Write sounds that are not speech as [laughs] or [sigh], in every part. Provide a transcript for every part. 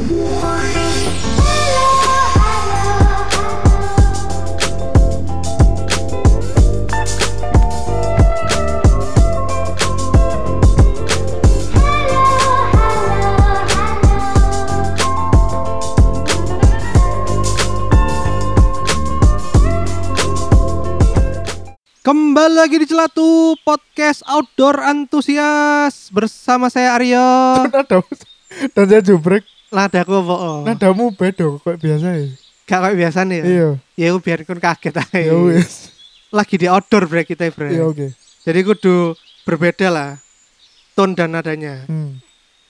Kembali lagi di Celatu Podcast Outdoor Antusias bersama saya Aryo. [laughs] Nada nada jubrek, Ladaku apa? nadamu beda kok biasa ya. Gak kayak biasa nih ya. Iya, Ya aku biar kon kaget aja. ya wis. Lagi di outdoor break kita, Bre. Iya oke. Jadi kudu berbeda lah tone dan nadanya. Hmm.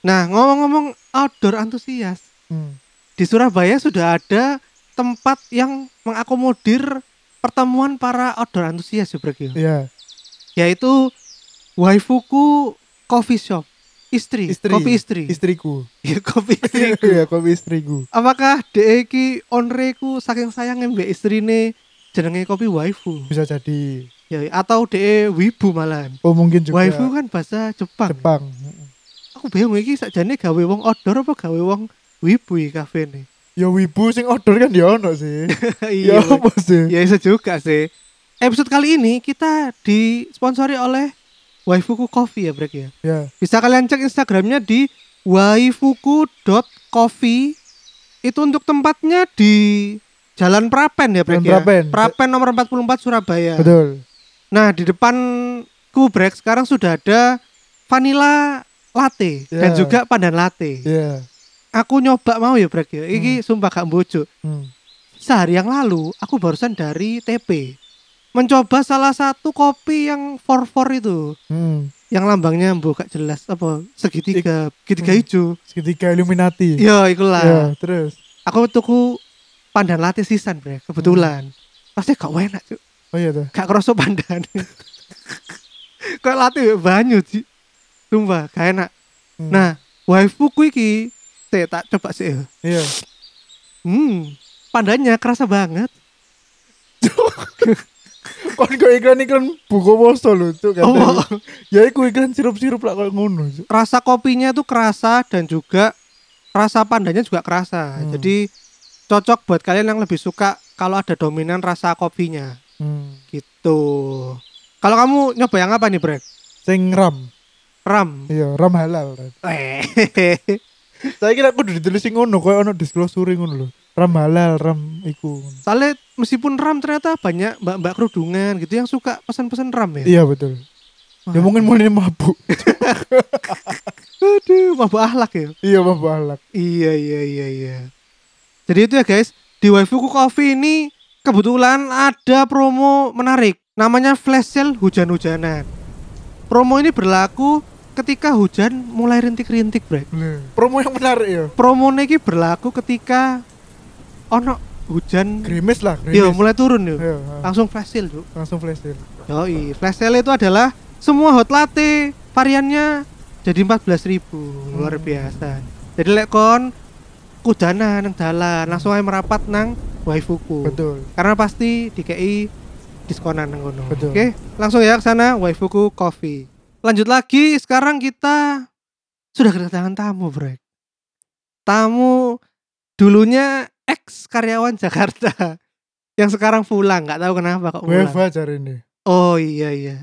Nah, ngomong-ngomong outdoor antusias, Hmm. di Surabaya sudah ada tempat yang mengakomodir pertemuan para outdoor antusias ya, Brek, ya. Iya, yaitu waifuku coffee shop istri, istri. kopi istri Istriku. [laughs] ya kopi istri Iya, [laughs] kopi istriku. apakah dek iki onreku saking sayangnya mbak istrine jenenge kopi waifu Bisa jadi. ya atau dek wibu malahan Oh mungkin juga waifu kan bahasa Jepang, Jepang. aku bingung iki sakjane gawe wong outdoor apa gawe wong wibu iki kafe nih Ya wibu sing order kan ya ono sih. [laughs] iya Ya apa sih? ya bisa juga sih episode kali ini kita disponsori oleh waifuku coffee ya Brek ya Ya. Bisa kalian cek Instagramnya di waifuku.coffee. Itu untuk tempatnya di Jalan Prapen ya, Brek Jalan ya. Prapen. Prapen nomor 44 Surabaya. Betul. Nah, di depanku Brek sekarang sudah ada vanilla latte dan Ya. juga pandan latte. Iya. Aku nyoba mau ya, Brek ya. Iki sumpah gak bojo. Hmm. Sehari yang lalu aku barusan dari TP mencoba salah satu kopi yang for-for itu Hmm. yang lambangnya gak jelas apa segitiga segitiga Hmm. hijau Segitiga Illuminati. iya ikulah Ya, terus. aku tuku pandan latte sisan bre kebetulan pasti gak enak cuk Oh iya tuh. gak kerasa pandan [laughs] kayak latte banyu sih sumpah gak enak Hmm. nah waifu ku iki teh tak coba sih ya. Iya. hmm pandannya kerasa banget [laughs] Kon kok iklan-iklan buku poso lho, Cuk. oh, katanya. Ya iku iklan sirup-sirup lah kok ngono, rasa kopinya tuh kerasa dan juga rasa pandannya juga kerasa Hmm. jadi cocok buat kalian yang lebih suka kalau ada dominan rasa kopinya Hmm. gitu kalau kamu nyoba yang apa nih Brek? Sing ram. ram Iya, ram halal. eh Saya kira aku udah ditulis ngono, koyo ono disclosure ngono lho. Ram halal, ram iku. soalnya meskipun ram ternyata banyak mbak-mbak kerudungan gitu yang suka pesan-pesan ram ya Iya betul. Ya Wah, mungkin mulai mabuk. [laughs] aduh mabuk ahlak ya iya mabuk alak. iya iya iya iya jadi itu ya guys di waifuku coffee ini kebetulan ada promo menarik namanya flash sale hujan-hujanan promo ini berlaku ketika hujan mulai rintik-rintik Brek Promo yang menarik ya. promo ini berlaku ketika ono hujan Grimis lah, Yo grimis. mulai turun yuk. Iya. Langsung flash sale yuk. langsung flash sale. Yoi, flash sale itu adalah semua hot latte variannya jadi 14.000 luar Hmm. biasa. Jadi lek kon kudana nang dalan langsung aja merapat nang waifuku. Betul. Karena pasti dikei diskonan nang kono. Betul. Oke, langsung ya ke sana waifuku coffee. Lanjut lagi, sekarang kita sudah kedatangan tamu, Brek. Tamu dulunya ex karyawan Jakarta [laughs] yang sekarang pulang, nggak tahu kenapa kok pulang. WFH cari ini. Oh iya iya.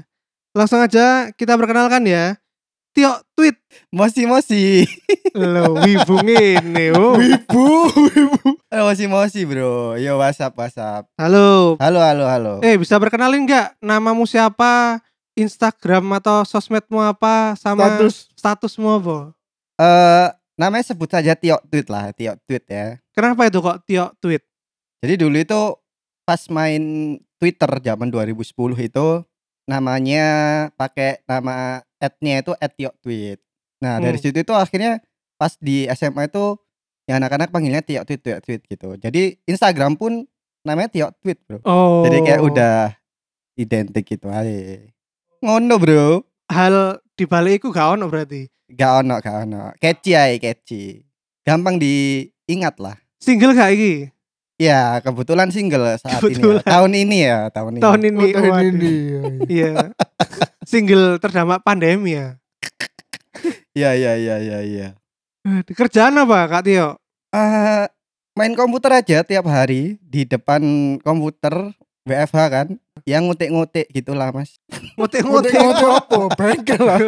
Langsung aja kita perkenalkan ya. Tio tweet Mosi mosi. [laughs] lo wibu ini. [laughs] Wibu, wibu. Eh, mosi mosi bro. Yo WhatsApp WhatsApp. Halo. Halo halo halo. Eh bisa perkenalin nggak namamu siapa? Instagram atau sosmedmu apa sama Status statusmu apa? Eh namanya sebut saja Tio Tweet lah, Tio Tweet ya. Kenapa itu kok Tio tweet? Jadi dulu itu pas main Twitter zaman 2010 itu namanya pakai nama ad-nya itu @tio tweet. Nah, dari Hmm. situ itu akhirnya pas di SMA itu ya anak-anak panggilnya Tio tweet Tio tweet gitu. Jadi Instagram pun namanya Tio tweet, Bro. Oh. Jadi kayak udah identik gitu aja. Ngono, Bro. hal di balik itu gak ono berarti. Gak ono, gak ono. Catchy aja, catchy. Gampang diingat lah. Single gak iki? Ya, kebetulan single saat Kebetulan. ini. Ya. Tahun ini ya, tahun ini. Tahun ini. Oh, tahun waduh. ini. iya, iya. Iya. Single terdampak pandemi ya. Iya, [laughs] iya, iya, iya, iya. Aduh, Kerjaan apa Kak Tio? Eh, main komputer aja tiap hari di depan komputer WFH kan. Yang ngutik-ngutik gitulah, Mas. Ngotek-ngotek. Ngotek-ngotek apa? Bengkel lah.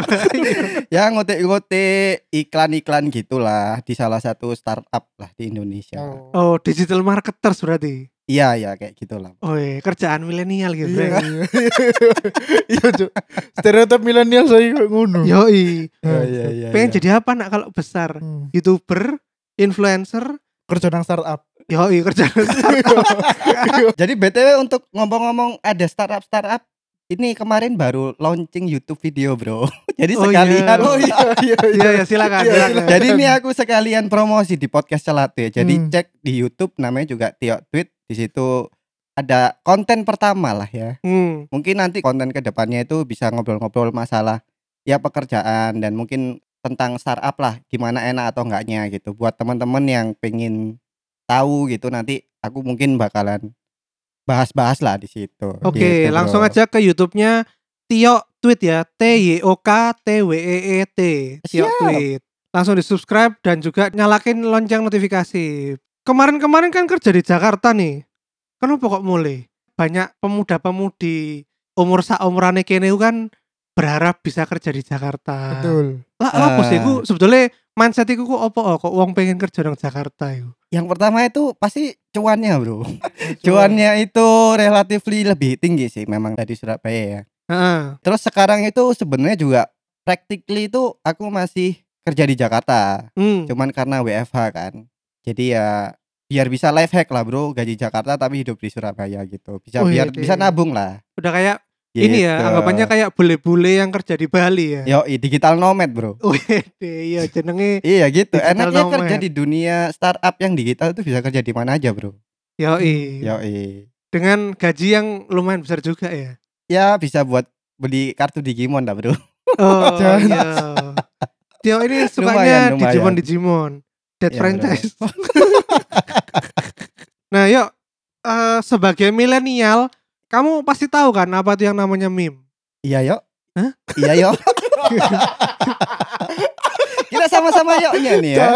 [laughs] Ya ngutik-ngutik iklan-iklan gitulah di salah satu startup lah di Indonesia. Oh, digital marketers berarti. Iya, ya kayak gitulah. Oh, iya, kerjaan milenial gitu. Iya, [laughs] iya. Iya. Stereotip milenial saya kayak ngono. Yoi. Oh, iya, iya, Pengen iya. jadi apa nak kalau besar? Hmm. YouTuber, influencer, Kerja nang startup. Yoi kerjaan [laughs] Jadi BTW untuk ngomong-ngomong ada startup-startup ini kemarin baru launching YouTube video, Bro. [laughs] Jadi Oh, sekalian iya. Oh iya iya Iya, ya silakan, Iya, silakan. Jadi ini aku sekalian promosi di podcast Celatu ya. Jadi Hmm. cek di YouTube namanya juga Tio Tweet. Di situ ada konten pertama lah ya. Hmm. Mungkin nanti konten ke depannya itu bisa ngobrol-ngobrol masalah ya pekerjaan dan mungkin tentang startup lah gimana enak atau enggaknya gitu. Buat teman-teman yang pengen tahu gitu nanti aku mungkin bakalan bahas-bahas lah di situ. Oke, Gitu, Bro. langsung aja ke YouTube-nya Tio Tweet ya. T Y O K T W E E T. Tio Siap. Tweet. Langsung di-subscribe dan juga nyalakin lonceng notifikasi. Kemarin-kemarin kan kerja di Jakarta nih. Kenapa kok mulai? Banyak pemuda-pemudi umur saumurane kene ku kan berharap bisa kerja di Jakarta. Betul. Lah apa sih Ah. ku sebetulnya mindset iku ku opo oh, kok wong pengen kerja di Jakarta itu. Yang pertama itu pasti cuannya, Bro. [laughs] Cuannya itu relatively lebih tinggi sih memang dari Surabaya ya. Heeh. Terus sekarang itu sebenarnya juga practically itu aku masih kerja di Jakarta. Hmm. Cuman karena WFH kan. Jadi ya biar bisa life hack lah bro gaji Jakarta tapi hidup di Surabaya gitu bisa Wih, biar deh. bisa nabung lah Udah kayak ini ya, Gitu. anggapannya kayak bule-bule yang kerja di Bali ya. yo digital nomad bro Wih, iya jenenge [laughs] iya gitu enaknya nomad. kerja di dunia startup yang digital itu bisa kerja di mana aja bro yoi. yo Dengan gaji yang lumayan besar juga ya. ya bisa buat beli kartu Digimon lah bro Oh [laughs] iya. Tio ini [laughs] sukanya Lumayan, lumayan. Digimon Digimon. Dead Iya, franchise. nah, yuk eh, sebagai milenial, kamu pasti tahu kan apa itu yang namanya meme? iya yo Hah? iya yo kita sama-sama yoknya nih ya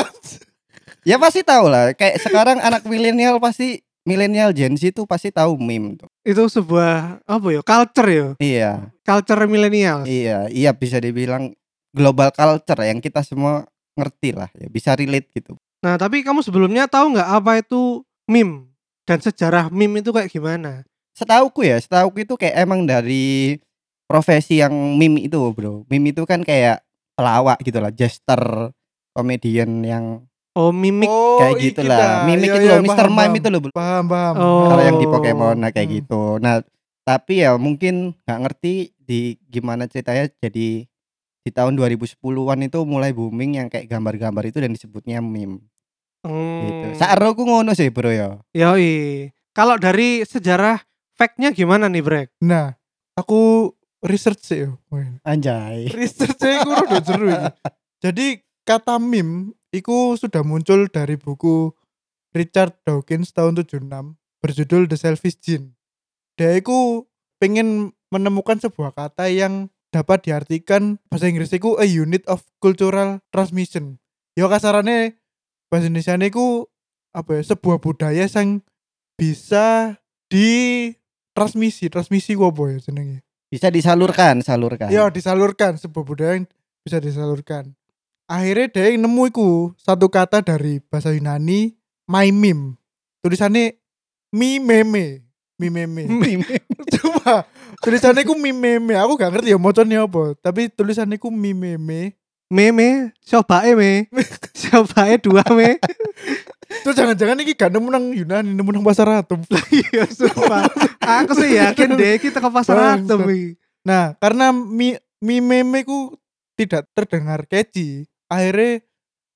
[laughs] ya pasti tahu lah kayak sekarang anak milenial pasti milenial Gen Z itu pasti tahu meme tuh Itu sebuah apa ya? Culture ya. iya Culture milenial. Iya, iya bisa dibilang global culture yang kita semua ngerti lah ya, bisa relate gitu. Nah, tapi kamu sebelumnya tahu nggak apa itu meme dan sejarah meme itu kayak gimana? Setauku ya, setauku itu kayak emang dari profesi yang meme itu, Bro. Meme itu kan kayak pelawak gitu lah, jester, komedian yang Oh, mimik. Oh, kayak iki gitu lah. dah. Mimik Iya, itu iya, loh, Mr. paham, Mime itu loh, Bro. Paham, paham. Oh. Kalau yang di Pokemon nah kayak Hmm. gitu. Nah, tapi ya mungkin nggak ngerti di gimana ceritanya jadi di tahun 2010-an itu mulai booming yang kayak gambar-gambar itu dan disebutnya meme gitu. Hmm. Saat aku ngono sih, Bro ya. Yoi. Kalau dari sejarah fact-nya gimana nih, Brek? Nah, aku research sih. Anjay. [laughs] Research saya iku rada seru iki. Jadi kata meme iku sudah muncul dari buku Richard Dawkins tahun 76 berjudul The Selfish Gene. Dia iku pengen menemukan sebuah kata yang dapat diartikan bahasa Inggris iku a unit of cultural transmission. Yo kasarannya bahasa Indonesia iku apa ya sebuah budaya yang bisa ditransmisi transmisi ku apa ya jenenge Bisa disalurkan, salurkan. Ya disalurkan sebuah budaya yang bisa disalurkan. Akhirnya dia yang nemu iku satu kata dari bahasa Yunani my meme. Tulisannya mi meme, mi meme. [laughs] Coba tulisannya ku mi meme. Aku gak ngerti ya moconnya apa, tapi tulisannya ku mi meme. Meme, cobae me. [laughs] cobae dua me. [laughs] Terus jangan-jangan ini gak nemu nang Yunani, nemu nang pasar atom. [laughs] Iya, sumpah. Aku sih yakin deh kita ke pasar atom iki. Nah, karena mi, mi meme ku tidak terdengar catchy, akhirnya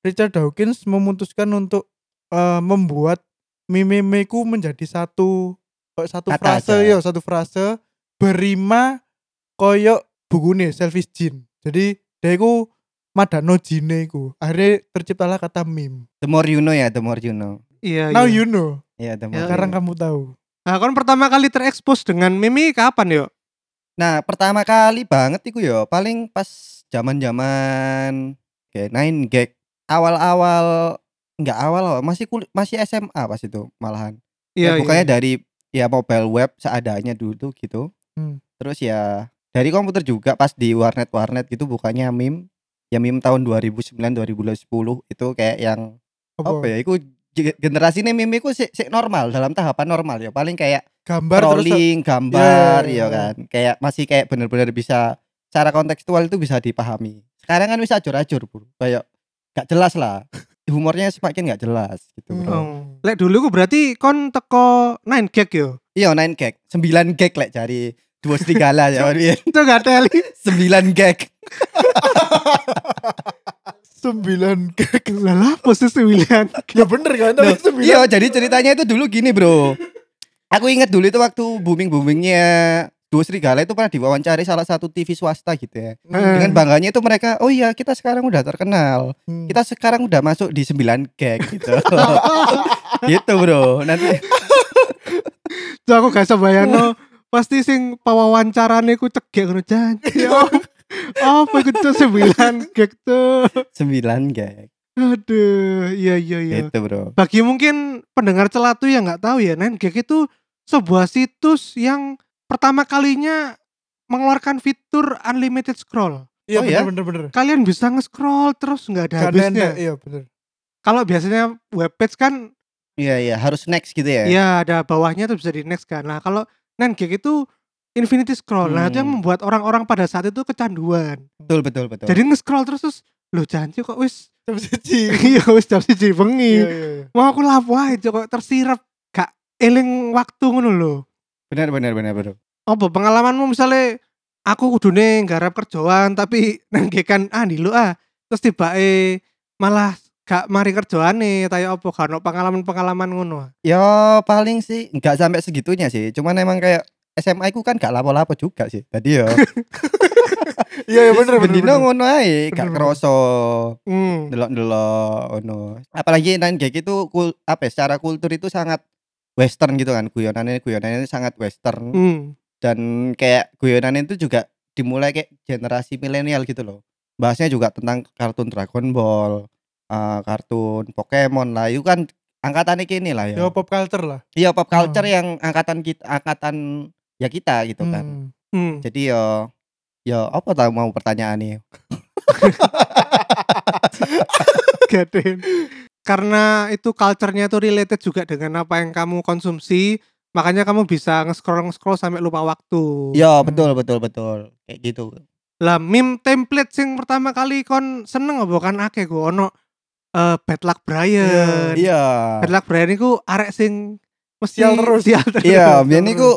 Richard Dawkins memutuskan untuk eh, membuat mi meme ku menjadi satu kayak satu Kata frase aja. ya, satu frase berima koyok bugune selfish gene. Jadi dia ku madano jine ku. Akhirnya terciptalah kata meme. The more you know ya, the more you know. Iya, Now iya. you know. Ya, the more Ya, you Sekarang know. kamu tahu. Nah, kan pertama kali terekspos dengan meme kapan yuk? Nah, pertama kali banget iku yo, paling pas zaman-zaman kayak 9 gag awal-awal nggak awal awal masih kul- masih SMA pas itu malahan Iya, ya, bukannya iya. dari ya mobile web seadanya dulu gitu Hmm. terus ya dari komputer juga pas di warnet warnet gitu bukannya meme ya meme tahun 2009 2010 itu kayak yang apa, ya itu ge- generasi ini meme itu sih sih normal dalam tahapan normal ya paling kayak Gambar terus rolling gambar iya, ya iya. kan kayak masih kayak bener-bener bisa secara kontekstual itu bisa dipahami sekarang kan bisa acur-acur bro kayak gak jelas lah [laughs] humornya semakin gak jelas gitu Hmm. bro Oh. Lek dulu ku berarti kon teko 9 gag yo. iya 9 gag 9 gag lek cari dua serigala ya [laughs] Itu gak teli. [laughs] 9 gag sembilan. Lah lah posisi William. Ya bener kan? Tapi sembilan. iya jadi ceritanya itu dulu gini bro aku ingat dulu itu waktu booming boomingnya dua serigala itu pernah diwawancari salah satu TV swasta gitu ya Hmm. dengan bangganya itu mereka oh iya kita sekarang udah terkenal Hmm. kita sekarang udah masuk di 9 gag gitu [laughs] gitu bro nanti Tuh aku gak bisa bayangno pasti sing pawawancarane ku cegek ngono janji. Oh, [laughs] Apa tuh 9 gag tuh. 9 gag Aduh, iya iya iya. gitu bro Bagi mungkin pendengar celatu yang nggak tahu ya, 9 gag itu sebuah situs yang pertama kalinya mengeluarkan fitur unlimited scroll. Iya Oh, bener ya? bener bener. Kalian bisa nge-scroll terus nggak ada Gak habisnya. Iya bener. Kalau biasanya webpage kan iya iya harus next gitu ya ya ada bawahnya tuh bisa di next kan. Nah, kalau 9 gag itu infinity scroll. Nah, itu yang Hmm. membuat orang-orang pada saat itu kecanduan. betul betul betul Jadi nge-scroll terus terus lo janji kok wis Jam siji. [laughs] iya wis jam siji bengi. Iya iya iya. Mau aku lapo ae kok tersirap gak eling waktu ngono lho. benar benar benar bro Apa pengalamanmu misalnya aku kudune nggarap kerjaan tapi [laughs] nanggekan ah lu ah terus tibake malah gak mari kerjaane tayo apa gak ono pengalaman-pengalaman ngono. ya paling sih nggak sampai segitunya sih cuman emang kayak SMA ku kan gak lapo-lapo juga sih tadi ya [laughs] Iya iya bener bener. bendino ngono ae gak kroso Hmm. delok-delok ngono apalagi nang kayak gitu kul apa ya, secara kultur itu sangat western gitu kan guyonannya guyonannya sangat western Hmm. dan kayak guyonan itu juga dimulai kayak generasi milenial gitu loh bahasnya juga tentang kartun Dragon Ball eh, kartun Pokemon lah itu kan angkatan ini lah ya Ya pop culture lah. iya pop culture Hmm. yang angkatan kita angkatan ya kita gitu kan Hmm. Hmm. jadi yo yo apa tahu mau pertanyaannya [laughs] Gaden. Karena itu culture-nya itu related juga dengan apa yang kamu konsumsi, makanya kamu bisa nge-scroll nge-scroll sampai lupa waktu. ya betul betul betul kayak gitu Lah meme template sing pertama kali kon seneng apa kan akeh ku ono eh Bad Luck Brian. iya Bad Luck Brian iku arek sing mesti Sial terus. Sial terus. iya biar niku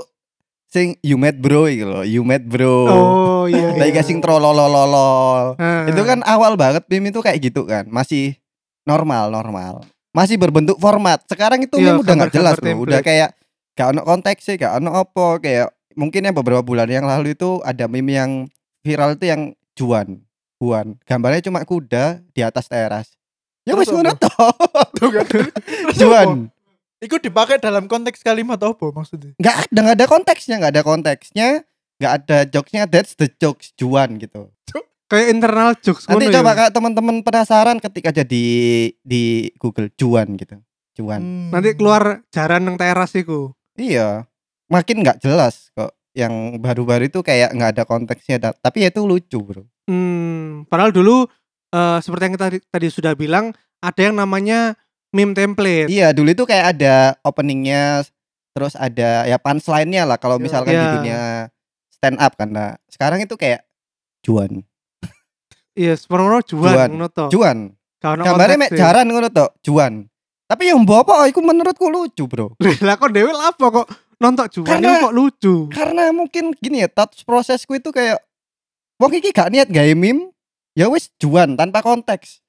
sing you met bro gitu loh. You met bro. Oh iya. lagi iya. sing trololololol. Ah. itu kan awal banget meme itu kayak gitu kan. Masih normal normal. Masih berbentuk format. Sekarang itu Iya, meme udah nggak jelas gambar-gambar loh. Udah template. kayak gak ono konteks sih gak ono opo kayak mungkin ya beberapa bulan yang lalu itu ada meme yang viral itu yang Juan. Juan. Gambarnya cuma kuda di atas teras. Ya wis ngono apa? toh. [laughs] apa? Juan Iku dipakai dalam konteks kalimat apa maksudnya? nggak ada nggak ada konteksnya nggak ada konteksnya nggak ada jokesnya that's the jokes Juan gitu kayak internal jokes nanti ngono coba ya. kak teman-teman penasaran ketika jadi di Google Juan gitu Juan Hmm. Nanti keluar jaran nang teras iku. iya makin nggak jelas kok yang baru-baru itu kayak nggak ada konteksnya tapi ya itu lucu bro Hmm, padahal dulu eh, seperti yang kita tadi, tadi sudah bilang ada yang namanya meme template. iya dulu itu kayak ada openingnya terus ada ya punchline-nya lah kalau Iya. misalkan di Iya. dunia stand up kan nah sekarang itu kayak Juan Iya, separuh Juan. juan ngono to. Juan gambarnya mek jaran ngono tok Juan tapi yang bapak itu menurutku lucu bro Lah kok dewe lah apa kok nonton juan Karena- kok lucu. karena mungkin gini ya thought prosesku itu kayak wong iki gak niat gawe meme ya wis juan tanpa konteks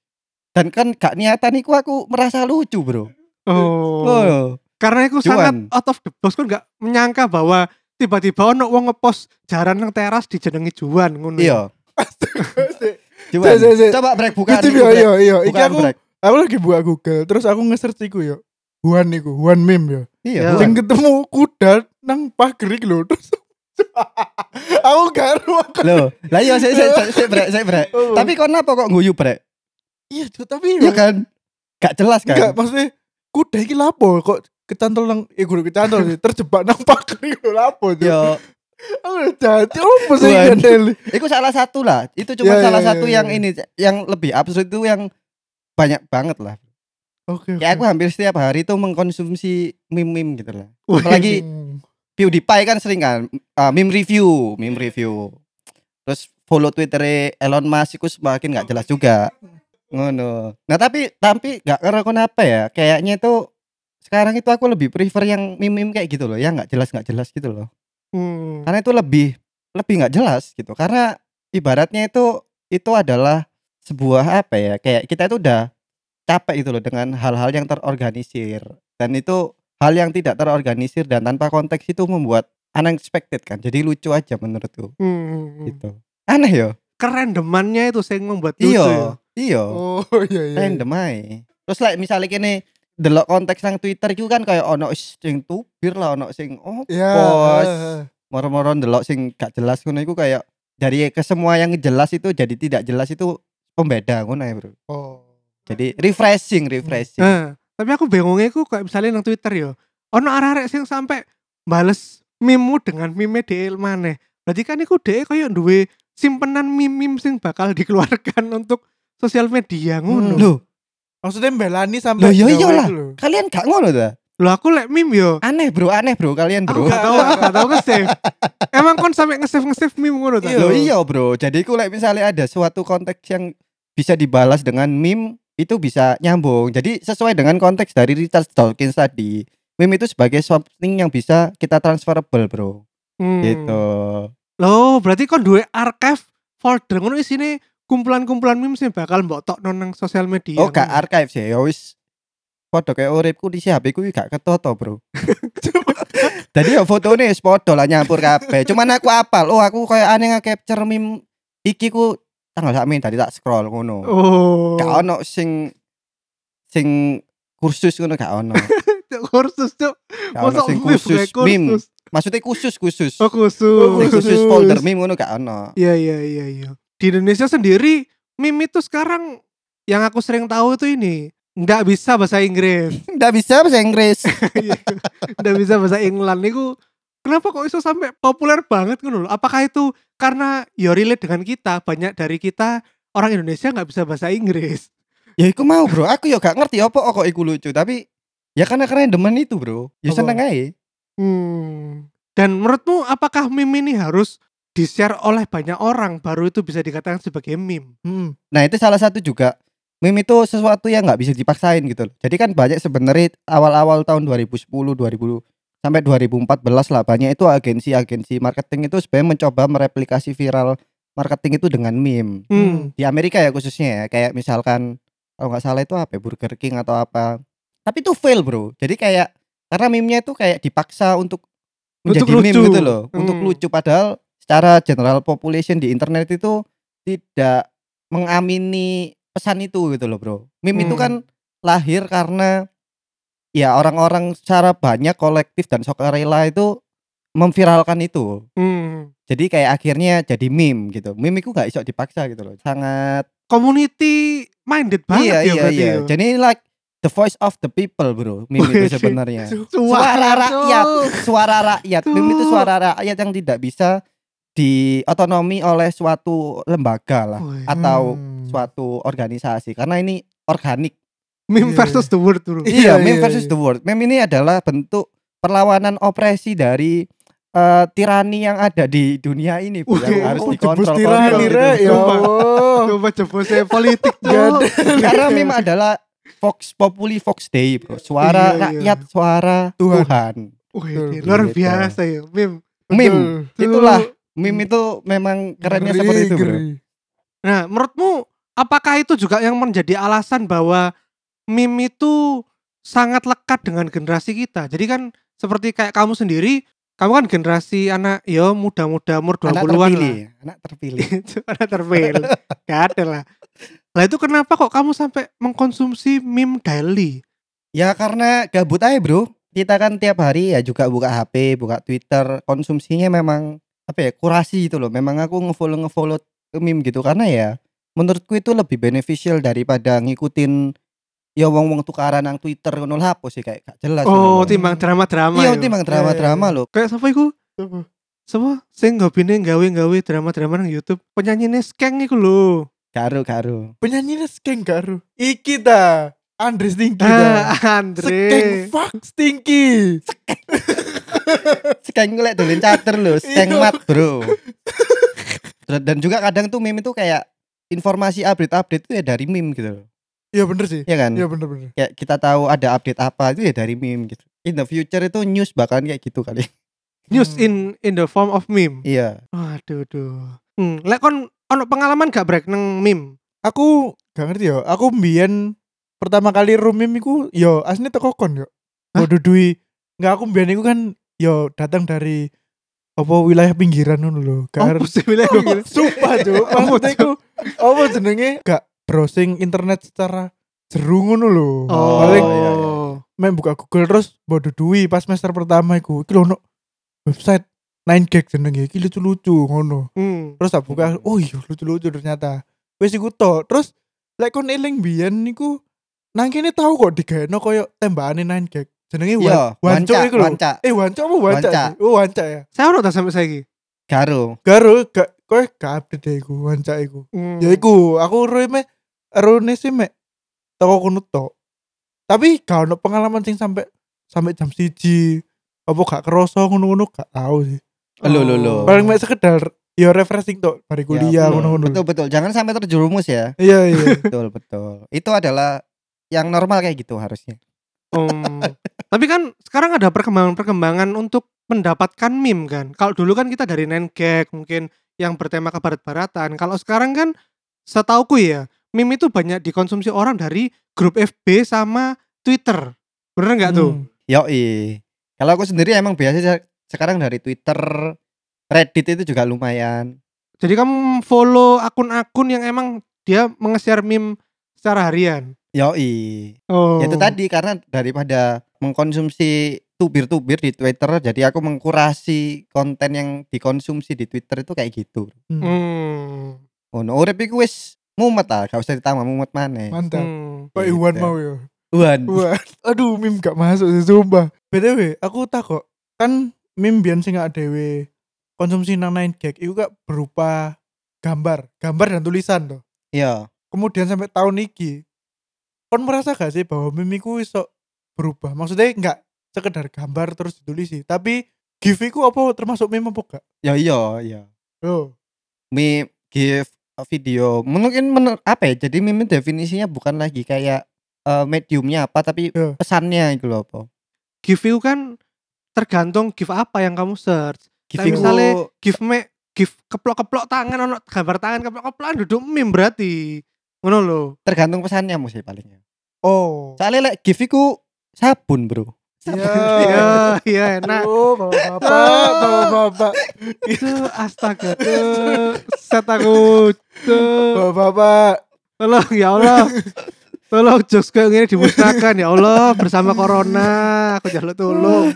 dan kan gak niatan iku aku merasa lucu bro Oh. oh. Karena itu Juan. sangat out of the box kan nggak menyangka bahwa tiba-tiba ono wong ngepost jaran nang teras dijenengi juan ngono. iya [laughs] Sik, juan coba break bukan Gitu ya iya iya. Iki aku break aku lagi buka Google terus aku nge-search iku yo. Huan iku, Huan meme yo. iya Ya. Juan. Sing ketemu kuda nang pager iki lho terus. [laughs] aku gak ru aku. loh lah iya saya saya saya break saya break Oh. tapi kenapa kok nguyu break iya tapi iya yo kan gak jelas kan Enggak, maksudnya kuda iki lapo kok kecantol nang eh kudu kecantol terjebak nang pagar iku lapo Cuk? yo Aku jadi apa sih Waduh. Gandel? itu salah satu lah itu cuma Ya, salah ya, satu ya, yang ya. ini yang lebih absurd itu yang banyak banget lah Oke. kayak aku hampir setiap hari itu mengkonsumsi meme-meme gitu lah apalagi. PewDiePie kan sering kan uh, meme review meme review terus follow Twitter Elon Musk itu semakin nggak jelas juga ngono. Nah tapi tapi nggak kira kenapa ya? Kayaknya itu sekarang itu aku lebih prefer yang meme kayak gitu loh ya. Nggak jelas nggak jelas gitu loh. Hmm. karena itu lebih lebih nggak jelas gitu. Karena ibaratnya itu itu adalah sebuah apa ya kayak kita itu udah capek gitu loh dengan hal-hal yang terorganisir. Dan itu hal yang tidak terorganisir dan tanpa konteks itu membuat unexpected kan. Jadi lucu aja menurutku. Hmm. gitu. Aneh yo Kerandomannya itu yang membuat lucu ya. iya iya Oh iya iya. random aja terus like misalnya kini delok konteks nang Twitter itu kan kayak ono sing tubir lah ono sing oh Ya. Bos. moro-moro ndelok sing gak jelas ngono iku kayak dari ke semua yang jelas itu jadi tidak jelas itu pembeda ngono ya, Bro. Oh. Jadi refreshing, refreshing. Nah, tapi aku bingungnya aku kayak misalnya nang Twitter yo. Ono arek-arek sing sampai bales meme dengan meme DL maneh. Berarti kan iku dhek koyo duwe simpenan meme sing bakal dikeluarkan [laughs] untuk sosial media ngono. Loh, Maksudnya mbelani sampai Loh, iya iyalah. itu lho. kalian gak ngono ta? Loh aku lek meme yo. Aneh, Bro, aneh, Bro, kalian, Aku Bro. gak tau, aku gak tau nge-save. Emang kon sampai nge-save nge-save meme ngono ta? Loh iya, Bro. Jadi ku like misalnya ada suatu konteks yang bisa dibalas dengan meme itu bisa nyambung. Jadi sesuai dengan konteks dari Richard Dawkins tadi. Meme itu sebagai something yang bisa kita transferable, Bro. Hmm. Gitu. Loh, berarti kon duwe archive folder ngono isine kumpulan-kumpulan meme sing bakal mbok tokno nang sosial media. Oh, gak archive sih. Ya wis Podo kayak uripku di HP ku gak ketoto, Bro. [laughs] Jadi ya fotonya wis podo lah nyampur kabeh. Cuman aku apal. Oh, aku kayak aneh nge-capture meme iki ku tanggal sak tadi tak scroll ngono. Oh. Gak ono sing sing kursus ngono gak ono. [laughs] Kursus ono Mosok sing kayak meme. kursus. Maksudnya khusus khusus. Oh, khusus. Sing khusus khusus. folder meme ngono gak ono. Iya iya iya iya. Di Indonesia sendiri meme itu sekarang yang aku sering tahu itu ini nggak bisa bahasa Inggris, [laughs] Nggak bisa bahasa Inggris. [laughs] nggak bisa bahasa England. Itu kenapa kok itu sampai populer banget kan loh? Apakah itu karena ya relate dengan kita banyak dari kita orang Indonesia nggak bisa bahasa Inggris? ya iku mau, Bro. Aku ya gak ngerti apa kok iku lucu, tapi ya karena keren demen itu, Bro. Ya seneng aja. Hmm. Dan menurutmu apakah meme ini harus di-share oleh banyak orang baru itu bisa dikatakan sebagai meme? Hmm. Nah itu salah satu juga meme itu sesuatu yang nggak bisa dipaksain gitu loh. Jadi kan banyak sebenarnya awal-awal tahun 2010, 2000 sampai 2014 lah banyak itu agensi-agensi marketing itu sebenarnya mencoba mereplikasi viral marketing itu dengan meme. Hmm. Di Amerika ya khususnya ya kayak misalkan kalau nggak salah itu apa ya, Burger King atau apa. Tapi itu fail bro. Jadi kayak karena meme-nya itu kayak dipaksa untuk Untuk menjadi meme lucu. gitu loh, untuk Hmm. lucu padahal secara general population di internet itu tidak mengamini pesan itu gitu loh bro. Meme itu Hmm. kan lahir karena ya orang-orang secara banyak kolektif dan sukarela itu memviralkan itu. Hmm. Jadi kayak akhirnya jadi meme gitu. Meme itu gak iso dipaksa gitu loh. Sangat Community minded banget iya ya iya berarti. iya. ya. Jadi like the voice of the people bro. Meme Wih, itu sebenarnya. [laughs] Suara, rakyat. Suara rakyat. Meme itu suara rakyat yang tidak bisa diotonomi oleh suatu lembaga lah atau Hmm. suatu organisasi karena ini organik. Meme Iya, versus the world bro. Iya, Iya, meme iya, versus iya. the world. Meme ini adalah bentuk perlawanan opresi dari eh, tirani yang ada di dunia ini Bu, yang harus Oh, dikontrol. tirani kontrol re ya. Allah. Coba jebosnya politik Cuk. Karena meme adalah Vox Populi Vox Dei, Bro. Suara Iya, iya. rakyat, suara Tuhan. Tuhan. Wih, luar biasa ya meme. Meme. Itulah meme itu memang kerennya Ngeri, seperti itu, Bro. ngeri. Nah, menurutmu apakah itu juga yang menjadi alasan bahwa meme itu sangat lekat dengan generasi kita? Jadi kan seperti kayak kamu sendiri, kamu kan generasi anak ya muda-muda umur Anak 20-an lah. terpilih, anak terpilih. [laughs] anak terpilih. Gak ada lah. Lah itu kenapa kok kamu sampai mengkonsumsi meme daily? ya karena gabut aja, Bro. Kita kan tiap hari ya juga buka HP, buka Twitter, konsumsinya memang apa ya, kurasi gitu loh. Memang aku ngefollow ngefollow meme gitu karena ya menurutku itu lebih beneficial daripada ngikutin ya wong-wong tukaran nang Twitter ngono lah apa sih kayak gak jelas. Oh, lho. timbang drama-drama. Iya, yo. timbang drama-drama lho. Kayak siapa iku? Apa? Siapa? Sing hobine gawe-gawe drama-drama nang YouTube. Penyanyine Skeng iku lho. Karo karo. Penyanyinya skeng karo. Iki ta. Andre Stinky. Ah, Skeng Andre. fuck Stinky. [laughs] Skeng lek dolen cater lho, skeng Iya. mat, Bro. Dan- juga kadang tuh meme itu kayak informasi update-update itu ya dari meme gitu loh. Iya bener sih. Iya kan? Iya bener bener. Kayak kita tahu ada update apa itu ya dari meme gitu. In the future itu news bakalan kayak gitu kali. News Hmm. in in the form of meme. Iya. Waduh, duh. Hmm, lek kon ono pengalaman gak brek nang meme? Aku gak ngerti yo. Aku mbiyen pertama kali rumim iku yo asli teko kon yo. Hah? Bodoh dui. Enggak aku mbiyen iku kan yo datang dari apa wilayah pinggiran ngono lho. Gak Oh, bilang Loh, gitu. Sumpah Cuk, [laughs] maksudnya iku apa jenenge gak browsing internet secara jeru ngono lho. Oh, Paling iya, iya. main buka Google terus bodo duwi pas semester pertama iku. Iki lho ono website 9 gag jenenge iki lucu-lucu ngono. Hmm. Terus tak buka, oh iya lucu-lucu ternyata. Wis iku. Terus lek kon eling biyen niku nang kene tahu kok digaeno koyo tembakane 9 gag. Jenenge Iya, wan, wancuk iku lho. wanca. Eh wancuk apa wanca? Wanca. Oh wanca ya. Saya ono tak sampai saiki. Karo. Garo gak kowe gak update deh iku wanca iku. Hmm. Ya iku, aku roe me erone sih me toko kono tok. Tapi gak ono pengalaman sing sampai sampai jam siji apa gak kerasa ngono-ngono gak tahu sih. Lho, lho, lho. Paling mek sekedar ya refreshing tok dari kuliah betul. ngono-ngono. Betul betul. Jangan sampai terjerumus ya. Iya iya. [laughs] betul betul. Itu adalah yang normal kayak gitu harusnya. Hmm. Tapi kan sekarang ada perkembangan-perkembangan untuk mendapatkan meme kan. Kalau dulu kan kita dari Nengek mungkin yang bertema ke barat-baratan. Kalau sekarang kan setauku ya, meme itu banyak dikonsumsi orang dari grup FB sama Twitter. Bener nggak tuh? Hmm. Yoi. Kalau aku sendiri emang biasa se- sekarang dari Twitter, Reddit itu juga lumayan. Jadi kamu follow akun-akun yang emang dia menge-share meme secara harian. Yoi. Oh. Ya itu tadi karena daripada mengkonsumsi tubir-tubir di Twitter, jadi aku mengkurasi konten yang dikonsumsi di Twitter itu kayak gitu. Hmm. Hmm. Oh, no, urip iku wis mumet ah, gak usah ditambah mumet maneh. Mantap. Hmm. Pak Gitu. Iwan mau ya. Wan. Wah, [laughs] aduh meme gak masuk sih sumpah. BTW, aku takut kan meme biyen sing gak dhewe konsumsi nang 9 gag itu gak berupa gambar, gambar dan tulisan tuh. Iya. Kemudian sampai tahun iki kon merasa gak sih bahwa meme iku iso berubah? Maksudnya enggak sekedar gambar terus ditulisi, tapi GIF iku apa termasuk meme apa gak? Ya iya, iya. Yo. Meme give video mungkin menur apa ya? Jadi meme definisinya bukan lagi kayak eh, mediumnya apa tapi Iya. pesannya itu loh apa. GIF itu kan tergantung GIF apa yang kamu search. Give Kayak iku- misalnya GIF me GIF keplok-keplok tangan ono gambar tangan keplok-keplokan duduk meme berarti. Ngono lho. tergantung pesannya mesti palingnya. Oh. Soalnya lek give iku sabun, Bro. Iya. [laughs] Iya, iya enak. Oh, bapak, bapak, bapak, Itu astaga. [laughs] Set aku bapak, bapak. Tolong ya Allah. [laughs] Tolong jokes kayak gini dimusnahkan ya Allah bersama corona. Aku jaluk tolong.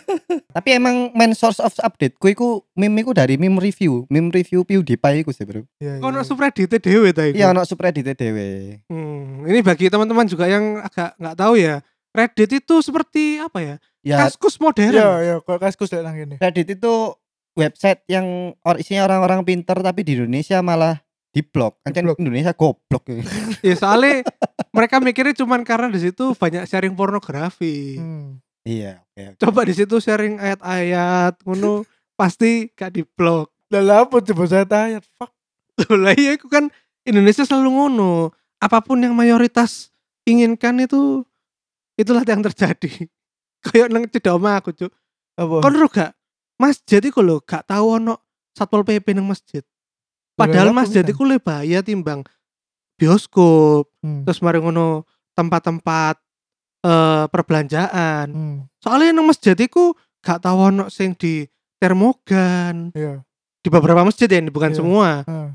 Tapi emang main source of update ku iku meme iku dari meme review, meme review PewDiePie iku sih, Bro. Iya, iya. subreddit dhewe ta iku. Iya, ono subreddit dhewe. Hmm, ini bagi teman-teman juga yang agak nggak tahu ya. Reddit itu seperti apa ya? Ya, Kaskus modern. Iya, iya, kok kaskus lek nang kene. Reddit itu website yang or isinya orang-orang pinter tapi di Indonesia malah diblok. Kan. Indonesia goblok. Ya soalnya [laughs] mereka mikirnya cuman karena di situ banyak sharing pornografi. Hmm. iya, oke. oke. Coba di situ sharing ayat-ayat ngono pasti gak diblok. Lah apa coba saya tanya, fuck. Lah iya itu kan Indonesia selalu ngono. Apa pun yang mayoritas inginkan itu itulah yang terjadi. [laughs] Kayak nang cedok omah aku, Cuk. Apa? Kon ro gak masjid iku lho gak tahu ono Satpol PP nang masjid. Padahal masjid iku lebih bahaya timbang bioskop, Hmm. terus mari ngono tempat-tempat eh perbelanjaan. Hmm. Soalnya nang masjid iku gak tahu ono sing di termogan. Iya. Di beberapa masjid ya, bukan Iya. semua. Ah.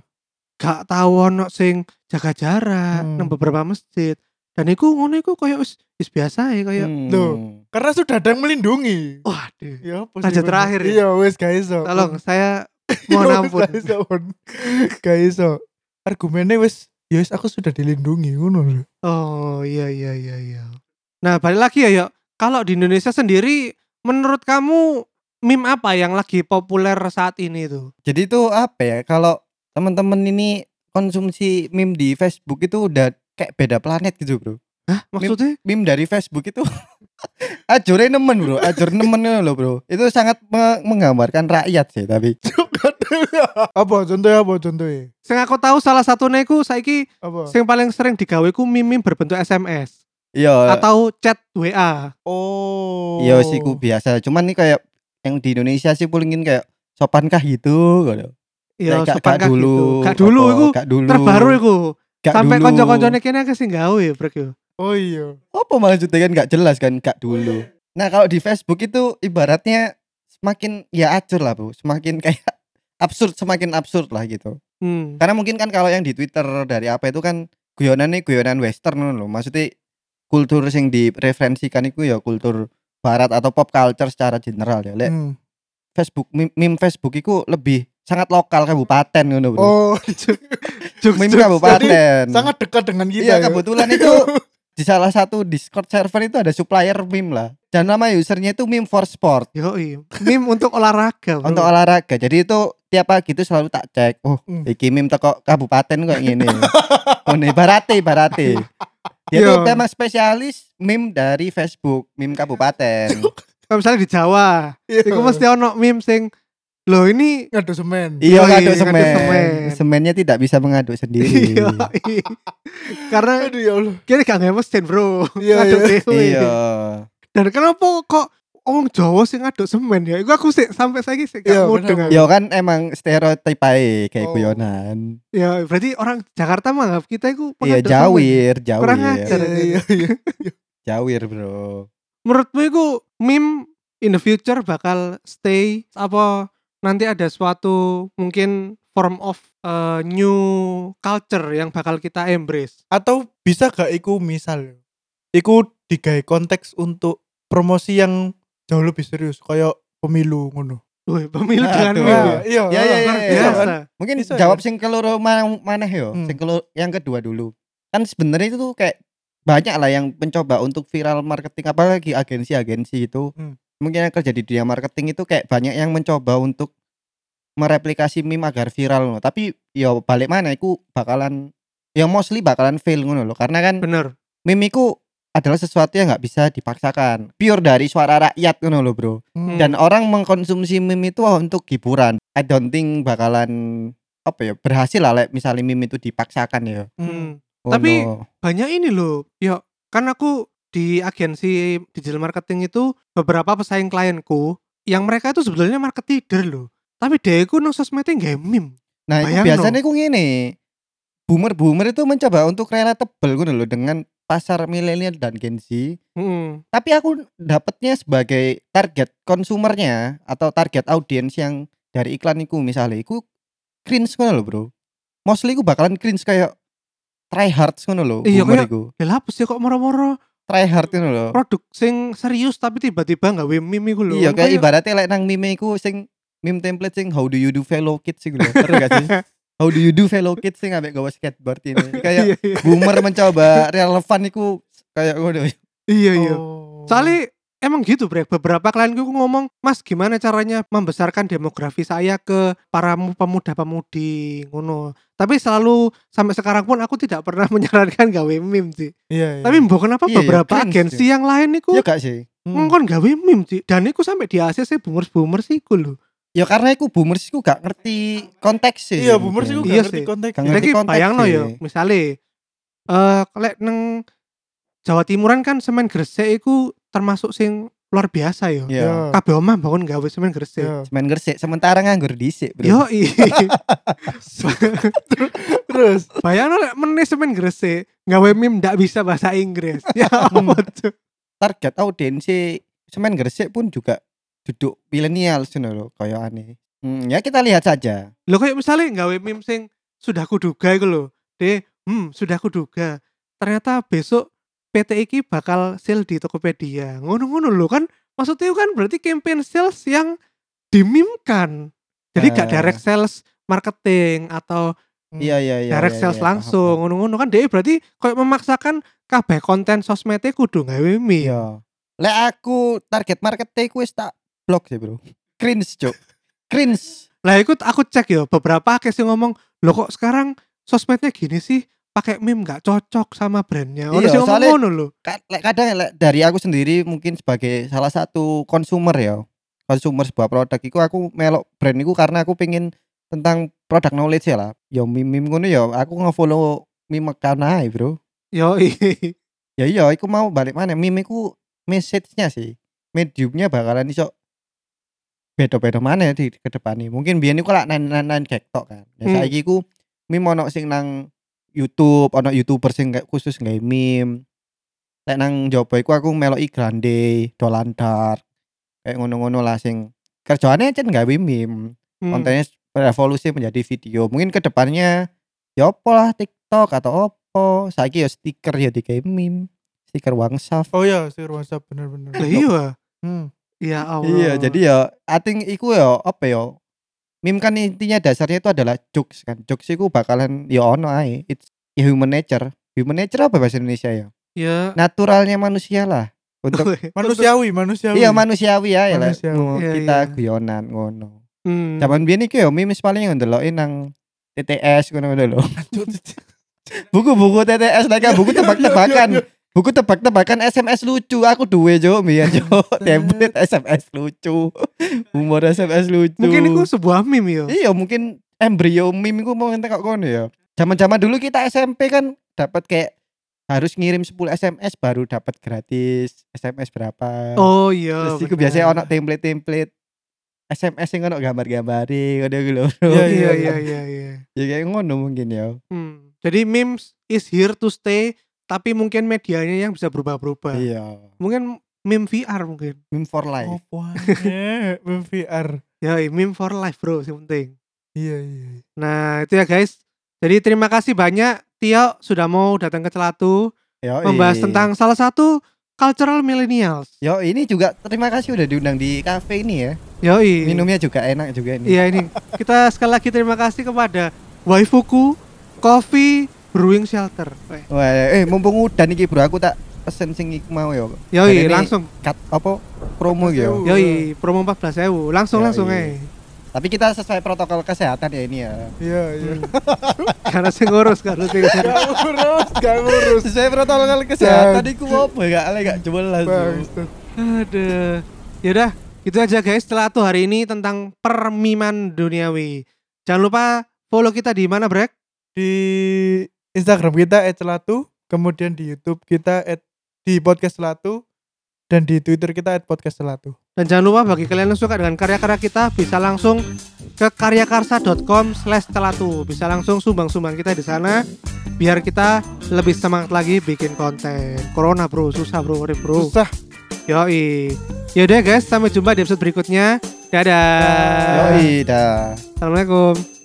Gak tahu ono sing jaga jarak Hmm. nang beberapa masjid. Dan iku ngono iku koyo wis wis biasa ya koyo. Hmm. Loh. Karena sudah ada yang melindungi. Waduh. Ya bener? terakhir ya? Iya, wes gak iso. Tolong saya [laughs] mohon ampun. Pon. Gak iso. Argumennya wes ya wis aku sudah dilindungi ngono lho. Oh iya iya iya iya. Nah balik lagi ya yuk. Kalau di Indonesia sendiri, menurut kamu meme apa yang lagi populer saat ini tuh? Jadi itu apa ya? Kalau teman-teman ini konsumsi meme di Facebook itu udah kayak beda planet gitu, Bro. Hah maksudnya? Meme dari Facebook itu ajure nemen, Bro. Ajur nemen lho, Bro. Itu sangat me- menggambarkan rakyat sih tapi. [laughs] apa contohnya apa contohnya? Sing aku tahu salah satu neku saiki Apa? sing paling sering digawe ku meme berbentuk SMS Iya. atau chat WA. Oh. Iya sih ku biasa. Cuman nih kayak yang di Indonesia sih pulingin kayak sopankah gitu gitu. Iya, Kayak gak- sopan gak kah dulu. gitu. Gak dulu apa, iku gak dulu. terbaru iku. Gak Sampai dulu. konco-koncone kene sing gawe, Brek yo. Oh iya. Apa maksudnya kan gak jelas kan gak dulu. Nah kalau di Facebook itu ibaratnya semakin ya acur lah bu, semakin [laughs] kayak absurd semakin absurd lah gitu. Hmm. Karena mungkin kan kalau yang di Twitter dari apa itu kan guyonan nih guyonan western loh. Maksudnya kultur yang direferensikan itu ya kultur barat atau pop culture secara general ya. Lek Hmm. Facebook meme, Facebook itu lebih sangat lokal kabupaten ngono bro. Oh, [laughs] Jokes, meme kabupaten. sangat dekat dengan kita. Iya ya. kebetulan itu [laughs] di salah satu Discord server itu ada supplier meme lah. Dan nama usernya itu meme for sport Yoi. Meme untuk olahraga, Bro. untuk olahraga. Jadi itu tiap pagi itu selalu tak cek. Oh, Hmm. iki meme teko kabupaten kok ngene. oh, nih barate barate. Dia tuh memang spesialis meme dari Facebook, meme kabupaten. [laughs] Kalau misalnya di Jawa, iku mesti ono meme sing Loh ini ngadu semen. iya ngaduk ngaduk semen. semen. Semennya tidak bisa mengaduk sendiri. [laughs] Yoi. Karena Aduh ya Allah. kini gak ngemes mesin bro Iya, Ngaduk iya. iya. Dan kenapa kok Orang Jawa sih ngaduk semen ya Iku aku sih sampai saya sih Iya, gak mudeng bener. aku. Ya kan emang stereotip aja kayak Oh. guyonan. Ya berarti orang Jakarta menganggap kita itu Iya pengaduk semen. jawir, Kurang jawir. ajar. Iya iya iya. Jawir, Bro. Menurutmu itu meme in the future bakal stay apa nanti ada suatu mungkin form of uh, new culture yang bakal kita embrace. Atau bisa gak iku misal Iku digawe konteks untuk promosi yang jauh lebih serius kayak pemilu ngono. Wih, pemilu Aduh. dengan meme. Nah, ya? iya. Ya, ya, Luar ya, ya. biasa. Mungkin Bisa, jawab ya? sing keloro ma- maneh yo, Hmm. sing keloro yang kedua dulu. Kan sebenarnya itu tuh kayak banyak lah yang mencoba untuk viral marketing apalagi agensi-agensi itu. Hmm. Mungkin yang kerja di dunia marketing itu kayak banyak yang mencoba untuk mereplikasi meme agar viral loh. Tapi yo balik mana iku bakalan ya mostly bakalan fail ngono loh. Karena kan Bener. meme iku adalah sesuatu yang nggak bisa dipaksakan. Pure dari suara rakyat ngono loh, Bro. Hmm. dan orang mengkonsumsi meme itu untuk hiburan I don't think bakalan apa ya berhasil lah like, misalnya meme itu dipaksakan ya Hmm. Oh, Tapi- no. banyak ini loh ya kan aku di agensi digital marketing itu beberapa pesaing klienku yang mereka itu sebetulnya marketer loh. Tapi dia itu nang sosmednya nggak meme. Nah itu biasanya aku gini boomer boomer itu mencoba untuk relatable gitu loh dengan pasar milenial dan Gen Z. Hmm. tapi aku dapatnya sebagai target konsumernya atau target audiens yang dari iklan itu misalnya itu cringe ngono loh bro. Mostly aku bakalan cringe kayak try hard ngono loh Iya, kayak- iku. ya apa sih kok moro-moro try hard ngono loh produk sing serius tapi tiba-tiba nggak meme iku lho Iya kayak ibaratnya lek nang meme iku sing meme template sing how do you do fellow kids sing lho. Terus gak sih? [laughs] How do you do fellow kids sing ambek gawa skateboard ini. [laughs] Kayak iya iya boomer mencoba relevan iku kayak ngono. iya iya Oh. soalnya emang gitu brek beberapa klienku ngomong mas gimana caranya membesarkan demografi saya ke para mu- pemuda-pemudi ngono tapi selalu sampai sekarang pun aku tidak pernah [laughs] menyarankan gawe meme sih Iya, iya. tapi mbok kenapa Iya, iya, beberapa cringe agensi yang lain iku Iya gak sih? Hmm. ngongkon gawe meme sih dan iku sampai di ACC boomers boomers iku lho Ya karena iku boomers iku gak ngerti konteks sih. Iya, boomer sih mungkin. gak Iya ngerti sih. konteks. Gak ngerti konteks bayangno sih. ya misalnya eh lek neng Jawa Timuran kan semen gresik iku termasuk sing luar biasa ya Iya. kabeh omah bangun gawe semen gresik Iya. Semen gresik sementara nganggur dhisik, Bro. Yo [laughs] Terus Bayangno lek meneh semen gresik gawe meme ndak bisa bahasa Inggris. Ya Hmm. tuh? Target audiensi semen gresik pun juga duduk milenial sih lho kayak aneh. Hmm, ya kita lihat saja. Lo kayak misalnya gawe meme sing sudah kuduga iku lho. De, hmm, sudah kuduga. Ternyata besok PT iki bakal sale di Tokopedia. Ngono-ngono lho kan maksudnya itu kan berarti campaign sales yang dimimkan. Jadi gak Ah. direct sales marketing atau Iya iya iya. direct iya, sales iya, langsung ngono-ngono kan dia berarti kayak memaksakan kabeh konten sosmednya kudu gawe meme Iya. Lek aku target marketnya ku wis tak blok sih, Bro. Cringe, Cuk. Cringe. lah ikut aku cek ya beberapa akses yang ngomong lo kok sekarang sosmednya gini sih pakai meme nggak cocok sama brandnya. Orang Iya, soalnya- ngono lek kadang lek dari aku sendiri mungkin sebagai salah satu konsumer ya konsumer sebuah produk itu aku melok brand itu karena aku pengen tentang produk knowledge ya lah. Ya meme meme ngono ya aku nge-follow meme ae bro. Yo [laughs] ya iya aku mau balik mana meme ku message-nya sih. Mediumnya bakalan iso beda-beda mana di ke depan nih mungkin biar ini lah nan nan nan tok kan. Ya Hmm. saiki ku meme ono sing nang YouTube ono youtuber sing kayak khusus nggak meme. Lek nang jopo iku aku meloki grande dolan dark kayak ngono-ngono lah sing kerjaannya cen nggak meme. Hmm. kontennya revolusi menjadi video. Mungkin ke depannya ya apa lah TikTok atau apa saiki ya stiker ya di meme. Stiker wangsaf Oh iya, sih WhatsApp bener-bener. Lah iya. Hmm. ya Allah. iya jadi ya I think iku ya apa ya meme kan intinya dasarnya itu adalah jokes kan jokes iku bakalan ya ono ae it's ya human nature human nature apa bahasa Indonesia ya ya naturalnya manusia lah untuk Manusiawi, manusiawi. iya manusiawi ya lah Manusiawi. mau Iya, kita iya. guyonan ngono Hmm. Zaman biyen iki yo memes paling yang ndeloki nang TTS ngono-ngono lho. [laughs] Buku-buku TTS kan buku [laughs] tebak-tebakan. Buku tebak-tebakan SMS lucu aku duwe jo mbiyen jo template SMS lucu. [laughs] Humor SMS lucu. mungkin itu sebuah meme yo Iya mungkin embrio meme ku mau ngentek kok kono ya. Zaman-zaman dulu kita SMP kan dapat kayak harus ngirim 10 SMS baru dapat gratis SMS berapa. oh iya Terus iku bener. biasanya ono template-template SMS yang ono gambar-gambari ngono iku lho. Iya, [laughs] iya iya iya iya Ya kayak ngono mungkin ya. Hmm. Jadi memes is here to stay, tapi mungkin medianya yang bisa berubah-berubah. Iya. Mungkin meme VR mungkin. Meme for life. Apa aneh, VR. Ya, meme for life bro, yang penting. Iya, iya. Nah itu ya guys. Jadi terima kasih banyak Tio sudah mau datang ke Celatu Yo, membahas tentang salah satu cultural millennials. Yo ini juga terima kasih udah diundang di cafe ini ya. Yoi. Minumnya juga enak juga ini. Iya ini kita sekali lagi terima kasih kepada Waifuku Coffee Brewing Shelter. Wah, eh mumpung udah nih bro aku tak pesen sing mau yo. Yoi langsung. Cut apa promo yo. Yoi promo 14.000 langsung Yoi. langsung eh. Tapi kita sesuai protokol kesehatan ya ini ya. Iya, iya. Karena saya ngurus kan lu sing- Gak ngurus, gak ngurus. Sesuai protokol kesehatan iku apa gak ale gak jelas. Bangsat. Aduh. Yaudah, itu aja guys setelah tuh hari ini tentang permiman duniawi. Jangan lupa follow kita di mana, Brek? Di Instagram kita @celatu, kemudian di YouTube kita at, di podcast celatu dan di Twitter kita @podcast celatu. Dan jangan lupa bagi kalian yang suka dengan karya-karya kita bisa langsung ke karyakarsa.com slash telatu Bisa langsung sumbang-sumbang kita di sana Biar kita lebih semangat lagi bikin konten. Corona bro, susah bro, bro. Susah. Yoi. Yaudah guys, sampai jumpa di episode berikutnya. Dadah. Yoi dah. Assalamualaikum